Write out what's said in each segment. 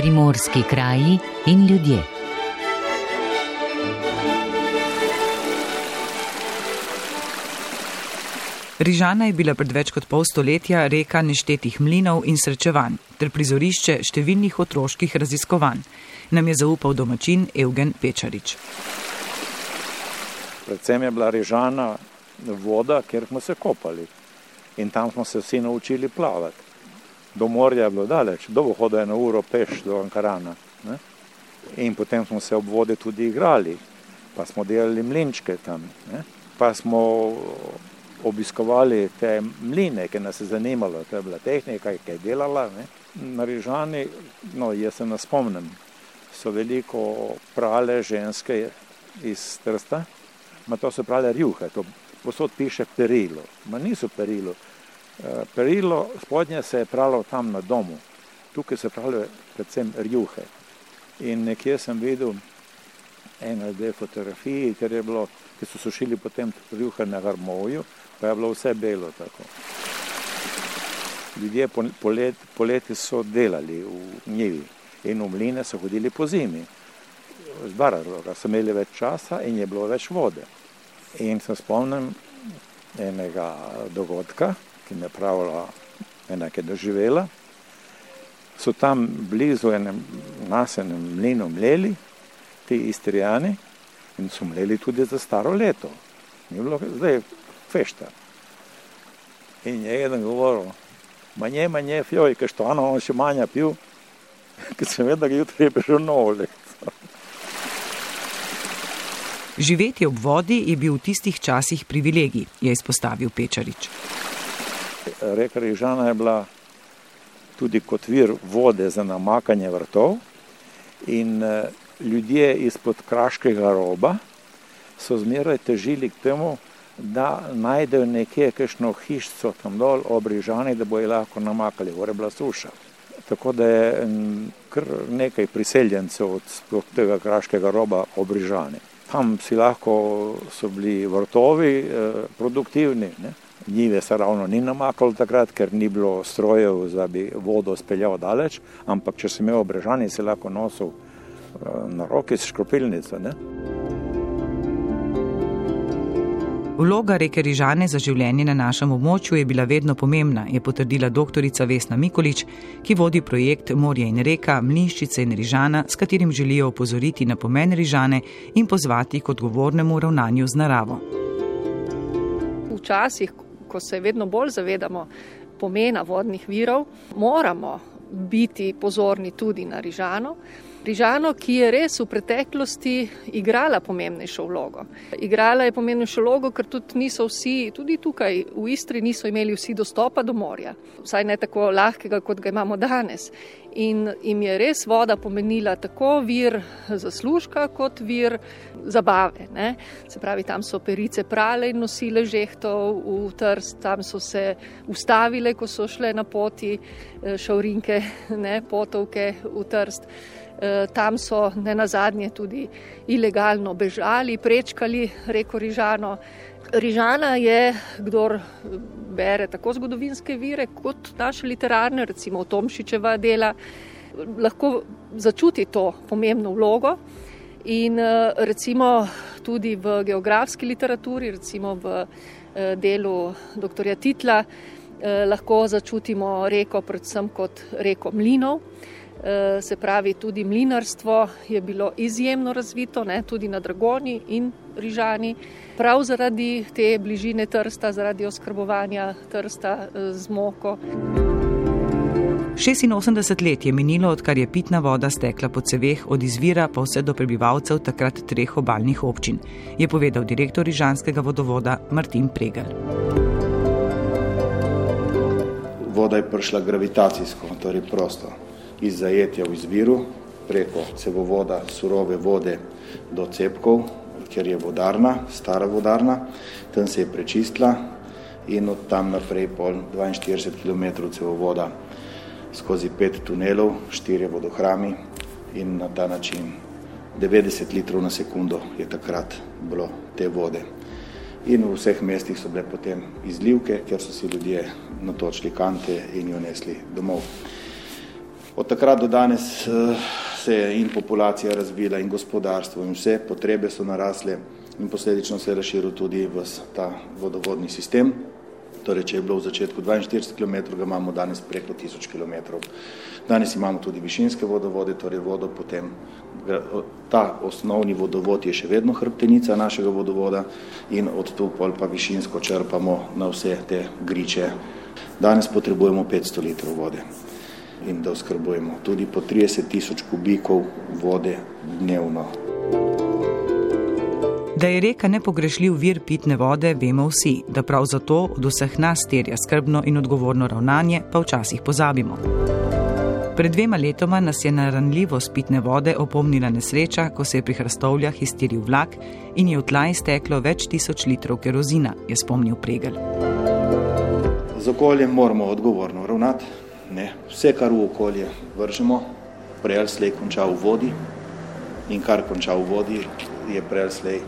Primorski kraji in ljudje. Rižana je bila pred več kot pol stoletja reka neštetih mlinov in srečevanj ter prizorišče številnih otroških raziskovanj, nam je zaupal domačin Evgen Pečarič. Predvsem je bila Rižana voda, kjer smo se kopali in tam smo se vsi naučili plavati. Do morja je bilo daleč, dolgo hodo je na uro peš do Ankarana. Ne? In potem smo se ob vode tudi igrali, pa smo delali mlinčke tam, ne? pa smo obiskovali te mline, ki nas je zanimalo, to je bila tehnika, ki je delala. Ne? Na Rižani, no, jaz se ne spomnim, so veliko prale ženske iz Trsta, ma to so prale rjuhe, to posod piše perilo, ma niso perilo. Perilo spodnje se je pralo tam na domu, tukaj se prale predvsem rjuhe. In nekje sem videl ene dve fotografiji, ker bilo, ki so sušili potem rjuhe na harmoju, pa je bilo vse belo tako. Ljudje poleti polet so delali v njivi in v mline so hodili po zimi. Z dva razloga, so imeli več časa in je bilo več vode. In se spomnim enega dogodka, ki je pravila ena, ki je doživela. So tam blizu enem nasenem mlinu mleli, ti istrijani, in so mleli tudi za staro leto. Ni bilo zdaj fešta. In je eden govoril, manje, manje, fjoj, ker što ono, on še manja pil, ker sem vedel, da jutri je prišel novo leto. Živeti ob vodi je bil v tistih časih privilegij, je izpostavil Pečarič. Reka Rižana je bila tudi kot vir vode za namakanje vrtov in ljudje izpod kraškega roba so zmeraj težili k temu, da najdejo nekje kakšno hišco tam dol ob Rižani, da bojo lahko namakali, gore bila suša. Tako da je kar nekaj priseljencev od tega kraškega roba ob Rižani. Tam si lahko so bili vrtovi produktivni, ne. Njive se ravno ni namakalo takrat, ker ni bilo strojev, da bi vodo speljal daleč, ampak če si imel ob Rižani, si lahko nosil na roki s škropilnico, ne. Vloga reke Rižane za življenje na našem območju je bila vedno pomembna, je potrdila doktorica Vesna Mikolič, ki vodi projekt Morje in reka, Mlinščice in Rižana, s katerim želijo opozoriti na pomen Rižane in pozvati k odgovornemu ravnanju z naravo. Včasih, ko se vedno bolj zavedamo pomena vodnih virov, moramo biti pozorni tudi na Rižano. Rižano, ki je res v preteklosti igrala pomembnejšo vlogo. Igrala je pomembnejšo vlogo, ker tudi niso vsi, tudi tukaj v Istri niso imeli vsi dostopa do morja. Vsaj ne tako lahkega, kot ga imamo danes. In jim je res voda pomenila tako vir zaslužka, kot vir zabave. Ne. Se pravi, tam so perice prale in nosile žehto v Trst, tam so se ustavile, ko so šle na poti šavrinke, ne, potovke v Trst. Tam so ne nazadnje tudi ilegalno bežali, prečkali reko Rižano. Rižana je, kdor bere tako zgodovinske vire kot naše literarne, recimo Tomšičeva dela, lahko začuti to pomembno vlogo. In recimo tudi v geografski literaturi, recimo v delu doktorja Titla, lahko začutimo reko predvsem kot reko mlinov. Se pravi, tudi mlinarstvo je bilo izjemno razvito, ne, tudi na Dragonji in Rižani. Prav zaradi te bližine Trsta, zaradi oskrbovanja Trsta z moko. 86 let je minilo, odkar je pitna voda stekla po ceveh od izvira pa vse do prebivalcev takrat treh obaljnih občin, je povedal direktor Rižanskega vodovoda Martin Pregel. Voda je prišla gravitacijsko, torej prosto iz zajetja v izviru preko cevovoda surove vode do cepkov, ker je vodarna, stara vodarna, tam se je prečistila in od tam naprej pol 42 km cevovoda skozi pet tunelov, štirje vodohrami in na ta način 90 litrov na sekundo je takrat bilo te vode. In v vseh mestih so bile potem izlivke, ker so si ljudje natočili kante in jo nesli domov. Od takrat do danes se je in populacija razvila in gospodarstvo in vse potrebe so narasle in posledično se je razširil tudi v ta vodovodni sistem. Torej, če je bilo v začetku 42 km, ga imamo danes preko 1000 km. Danes imamo tudi višinske vodovode, torej vodo potem, ta osnovni vodovod je še vedno hrbtenica našega vodovoda in od tu pol pa višinsko črpamo na vse te griče. Danes potrebujemo 500 litrov vode in da oskrbujemo tudi po 30 tisoč kubikov vode dnevno. Da je reka nepogrešljiv vir pitne vode, vemo vsi, da prav zato od vseh nas terja skrbno in odgovorno ravnanje, pa včasih pozabimo. Pred dvema letoma nas je na ranljivost pitne vode opomnila nesreča, ko se je pri Hrastovljah iztiril vlak in je v tla izteklo več tisoč litrov kerozina, je spomnil Pregel. Z okoljem moramo odgovorno ravnati. Ne. Vse, kar v okolje vržemo, prej ali slej konča v vodi in kar konča v vodi, je prej ali slej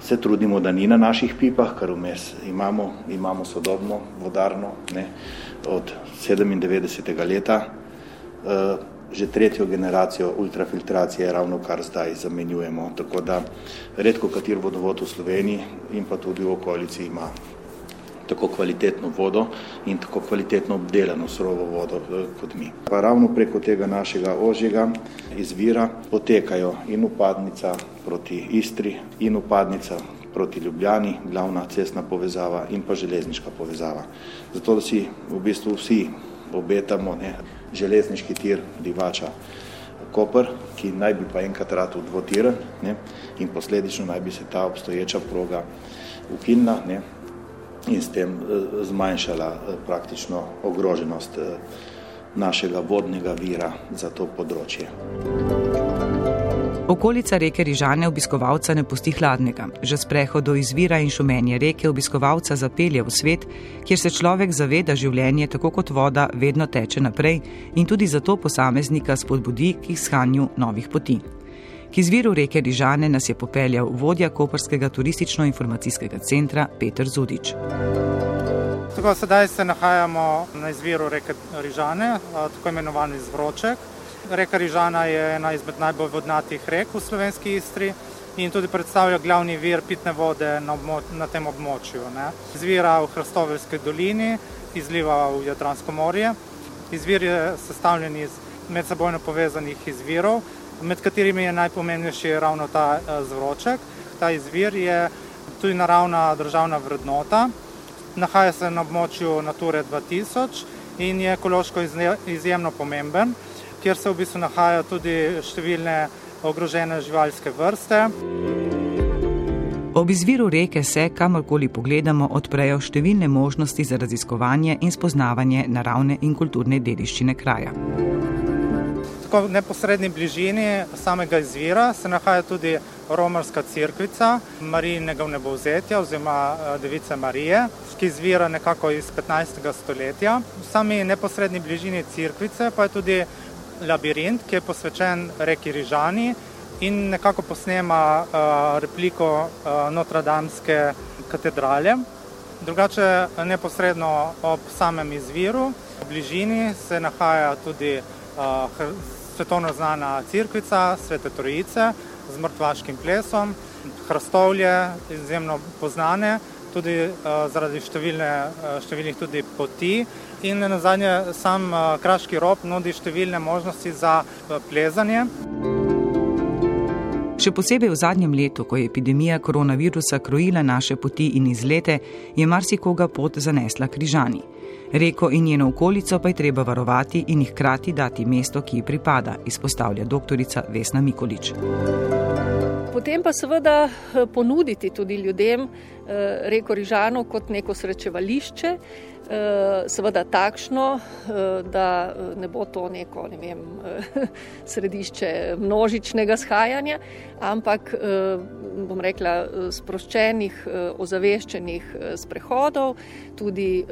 se trudimo, da ni na naših pipah, kar vmes imamo, imamo sodobno vodarno ne, od 97. leta. E, že tretjo generacijo ultrafiltracije ravno kar zdaj zamenjujemo, tako da redko kater vodovod v Sloveniji in pa tudi v okolici ima tako kvalitetno vodo in tako kvalitetno obdelano surovo vodo eh, kot mi. Pa ravno preko tega našega ožjega izvira potekajo in upadnica proti Istri in upadnica proti Ljubljani, glavna cestna povezava in pa železniška povezava. Zato, da si v bistvu vsi obetamo ne, železniški tir divača Koper, ki naj bi pa enkrat rad dvotiren ne, in posledično naj bi se ta obstoječa proga ukinila, ne, in s tem eh, zmanjšala eh, praktično ogroženost eh, našega vodnega vira za to področje. Okolica reke Rižane obiskovalca ne pusti hladnega. Že sprehod do izvira in šumenje reke obiskovalca zapelje v svet, kjer se človek zaveda življenje, tako kot voda, vedno teče naprej in tudi zato posameznika spodbudi k iskanju novih poti. K izviru reke Rižane nas je popeljal vodja Koperskega turistično-informacijskega centra Petr Zudič. Tako, sedaj se nahajamo na izviru reke Rižane, tako imenovani Zvroček. Reka Rižana je ena izmed najbolj vodnatih rek v slovenski Istri in tudi predstavlja glavni vir pitne vode na, na tem območju. Ne. Izvira v Hrastovelski dolini, izliva v Jadransko morje. Izvir je sestavljen iz medsebojno povezanih izvirov, med katerimi je najpomembnejši ravno ta eh, zvroček. Ta izvir je tudi naravna državna vrednota, nahaja se na območju Nature 2000 in je ekološko izjemno pomemben, kjer se v bistvu nahajajo tudi številne ogrožene živalske vrste. Ob izviru reke se, kamorkoli pogledamo, odprejo številne možnosti za raziskovanje in spoznavanje naravne in kulturne dediščine kraja tako v neposrednji bližini samega izvira se nahaja tudi romarska crkvica Marijinega vnebovzetja oziroma eh, Device Marije, ki izvira nekako iz 15. stoletja. V sami neposrednji bližini crkvice pa je tudi labirint, ki je posvečen reki Rižani in nekako posnema uh, repliko uh, Notre-Dameske katedrale. Drugače, neposredno ob samem izviru, v bližini se nahaja tudi svetovno znana crkvica Svete Trojice z mrtvaškim plesom, hrastovlje izjemno poznane, tudi uh, zaradi številne, uh, številnih tudi poti in na zadnje sam uh, Kraški rob nudi številne možnosti za plezanje. Še posebej v zadnjem letu, ko je epidemija koronavirusa krojila naše poti in izlete, je marsikoga pot zanesla križani. Reko in njeno okolico pa je treba varovati in jih hkrati dati mesto, ki ji pripada, izpostavlja dr. Vesna Mikolič. Potem pa seveda eh, ponuditi tudi ljudem eh, reko Rižano kot neko srečevališče, seveda takšno, eh, da eh, ne bo to neko ne vem, središče množičnega shajanja, ampak bom rekla sproščenih, ozaveščenih sprehodov. Tudi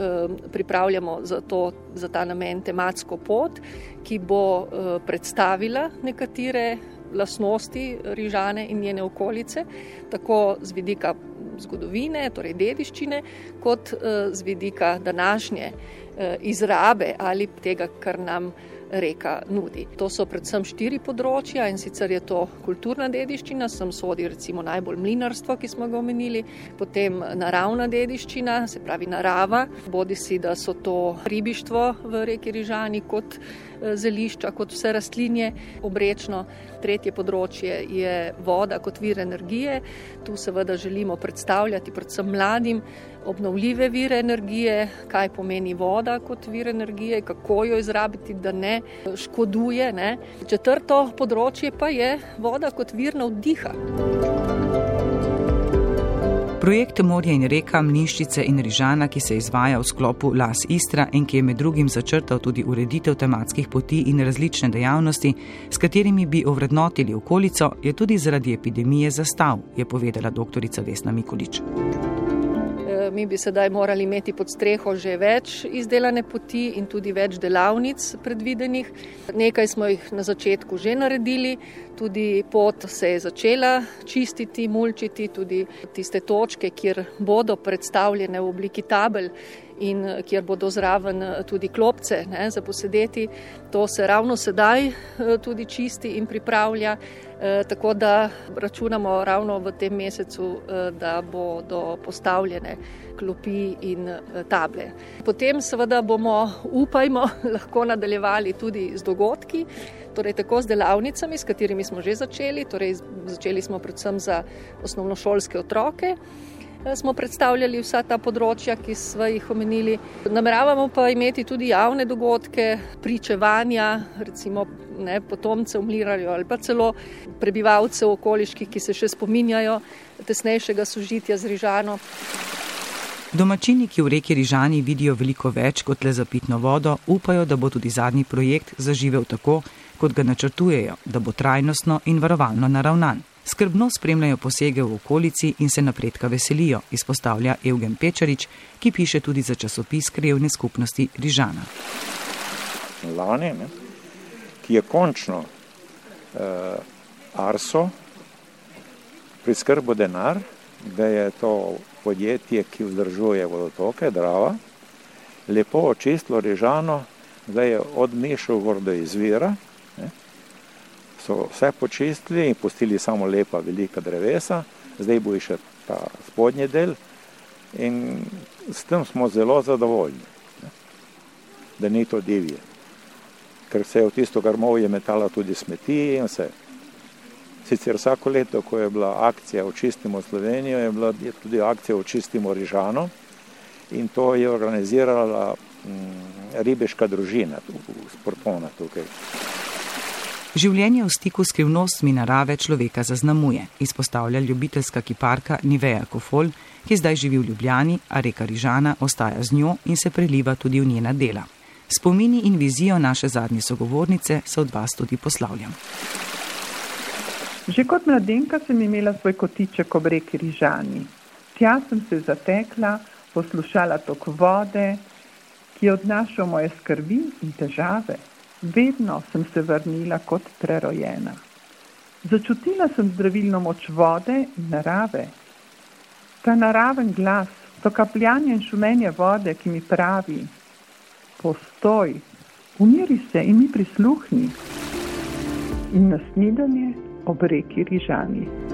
pripravljamo za, to, za ta namen tematsko pot, ki bo predstavila nekatere lasnosti Rižane in njene okolice, tako z vidika zgodovine, torej dediščine, kot eh, z vidika današnje eh, izrabe ali tega, kar nam reka nudi. To so predvsem štiri področja in sicer je to kulturna dediščina, sem sodi recimo najbolj mlinarstvo, ki smo ga omenili, potem naravna dediščina, se pravi narava, bodi si, da so to ribištvo v reki Rižani kot Eh, zelišča, kot vse rastlinje, obrečno. Tretje področje je voda kot vir energije. Tu seveda želimo predstavljati predvsem mladim obnovljive vire energije, kaj pomeni voda kot vir energije, kako jo izrabiti, da ne škoduje. Ne. Četrto področje pa je voda kot vir navdiha. Projekt Morje in reka, Mlinščice in Rižana, ki se izvaja v sklopu Las Istra in ki je med drugim začrtal tudi ureditev tematskih poti in različne dejavnosti, s katerimi bi ovrednotili okolico, je tudi zaradi epidemije zastav, je povedala dr. Vesna Mikulič mi bi sedaj morali imeti pod streho že več izdelane poti in tudi več delavnic predvidenih. Nekaj smo jih na začetku že naredili, tudi pot se je začela čistiti, mulčiti, tudi tiste točke, kjer bodo predstavljene v obliki tabel in eh, kjer bodo zraven eh, tudi klopce ne, za posedeti. To se ravno sedaj eh, tudi čisti in pripravlja, tako da računamo ravno v tem mesecu, da bodo postavljene klopi in table. Potem seveda bomo, upajmo, lahko nadaljevali tudi z dogodki. Torej, tako z delavnicami, s katerimi smo že začeli, torej začeli smo predvsem za osnovnošolske otroke, Eh, smo predstavljali vsa ta področja, ki smo jih omenili. Nameravamo pa imeti tudi javne dogodke, pričevanja, recimo ne, potomcev Mlirarjev ali pa celo prebivalcev okoliških, ki se še spominjajo tesnejšega sožitja z Rižano. Domačini, ki v reki Rižani vidijo veliko več kot le za pitno vodo, upajo, da bo tudi zadnji projekt zaživel tako, kot ga načrtujejo, da bo trajnostno in varovalno naravnan skrbno spremljajo posege v okolici in se napredka veselijo, izpostavlja Evgen Pečarič, ki piše tudi za časopis Krevne skupnosti Rižana. Lani, ne, ki je končno uh, Arso priskrbo denar, da je to podjetje, ki vzdržuje vodotoke, Drava, lepo očistilo Rižano, da je odmešal gor do izvira so vse počistili in pustili samo lepa velika drevesa, zdaj bo še ta spodnji del in s tem smo zelo zadovoljni, ne? da ni to divje. Ker se je v tisto grmovje metala tudi smeti in vse. Sicer vsako leto, ko je bila akcija Očistimo Slovenijo, je bila je tudi akcija Očistimo Rižano in to je organizirala mm, ribeška družina, sportovna tukaj. Življenje v stiku s skrivnostmi narave človeka zaznamuje, izpostavlja ljubiteljska kiparka Niveja Kofol, ki zdaj živi v Ljubljani, a reka Rižana ostaja z njo in se preliva tudi v njena dela. Spomini in vizijo naše zadnje sogovornice se od vas tudi poslavljam. Že kot mladenka sem imela svoj kotiček ob reki Rižani. Tja sem se zatekla, poslušala tok vode, ki je odnašal moje skrbi in težave. Vedno sem se vrnila kot prerojena. Začutila sem zdravilno moč vode in narave. Ta naraven glas, to kapljanje in šumenje vode, ki mi pravi: Postoj, umiri se in mi prisluhni. In naslednje ob reki Rižani.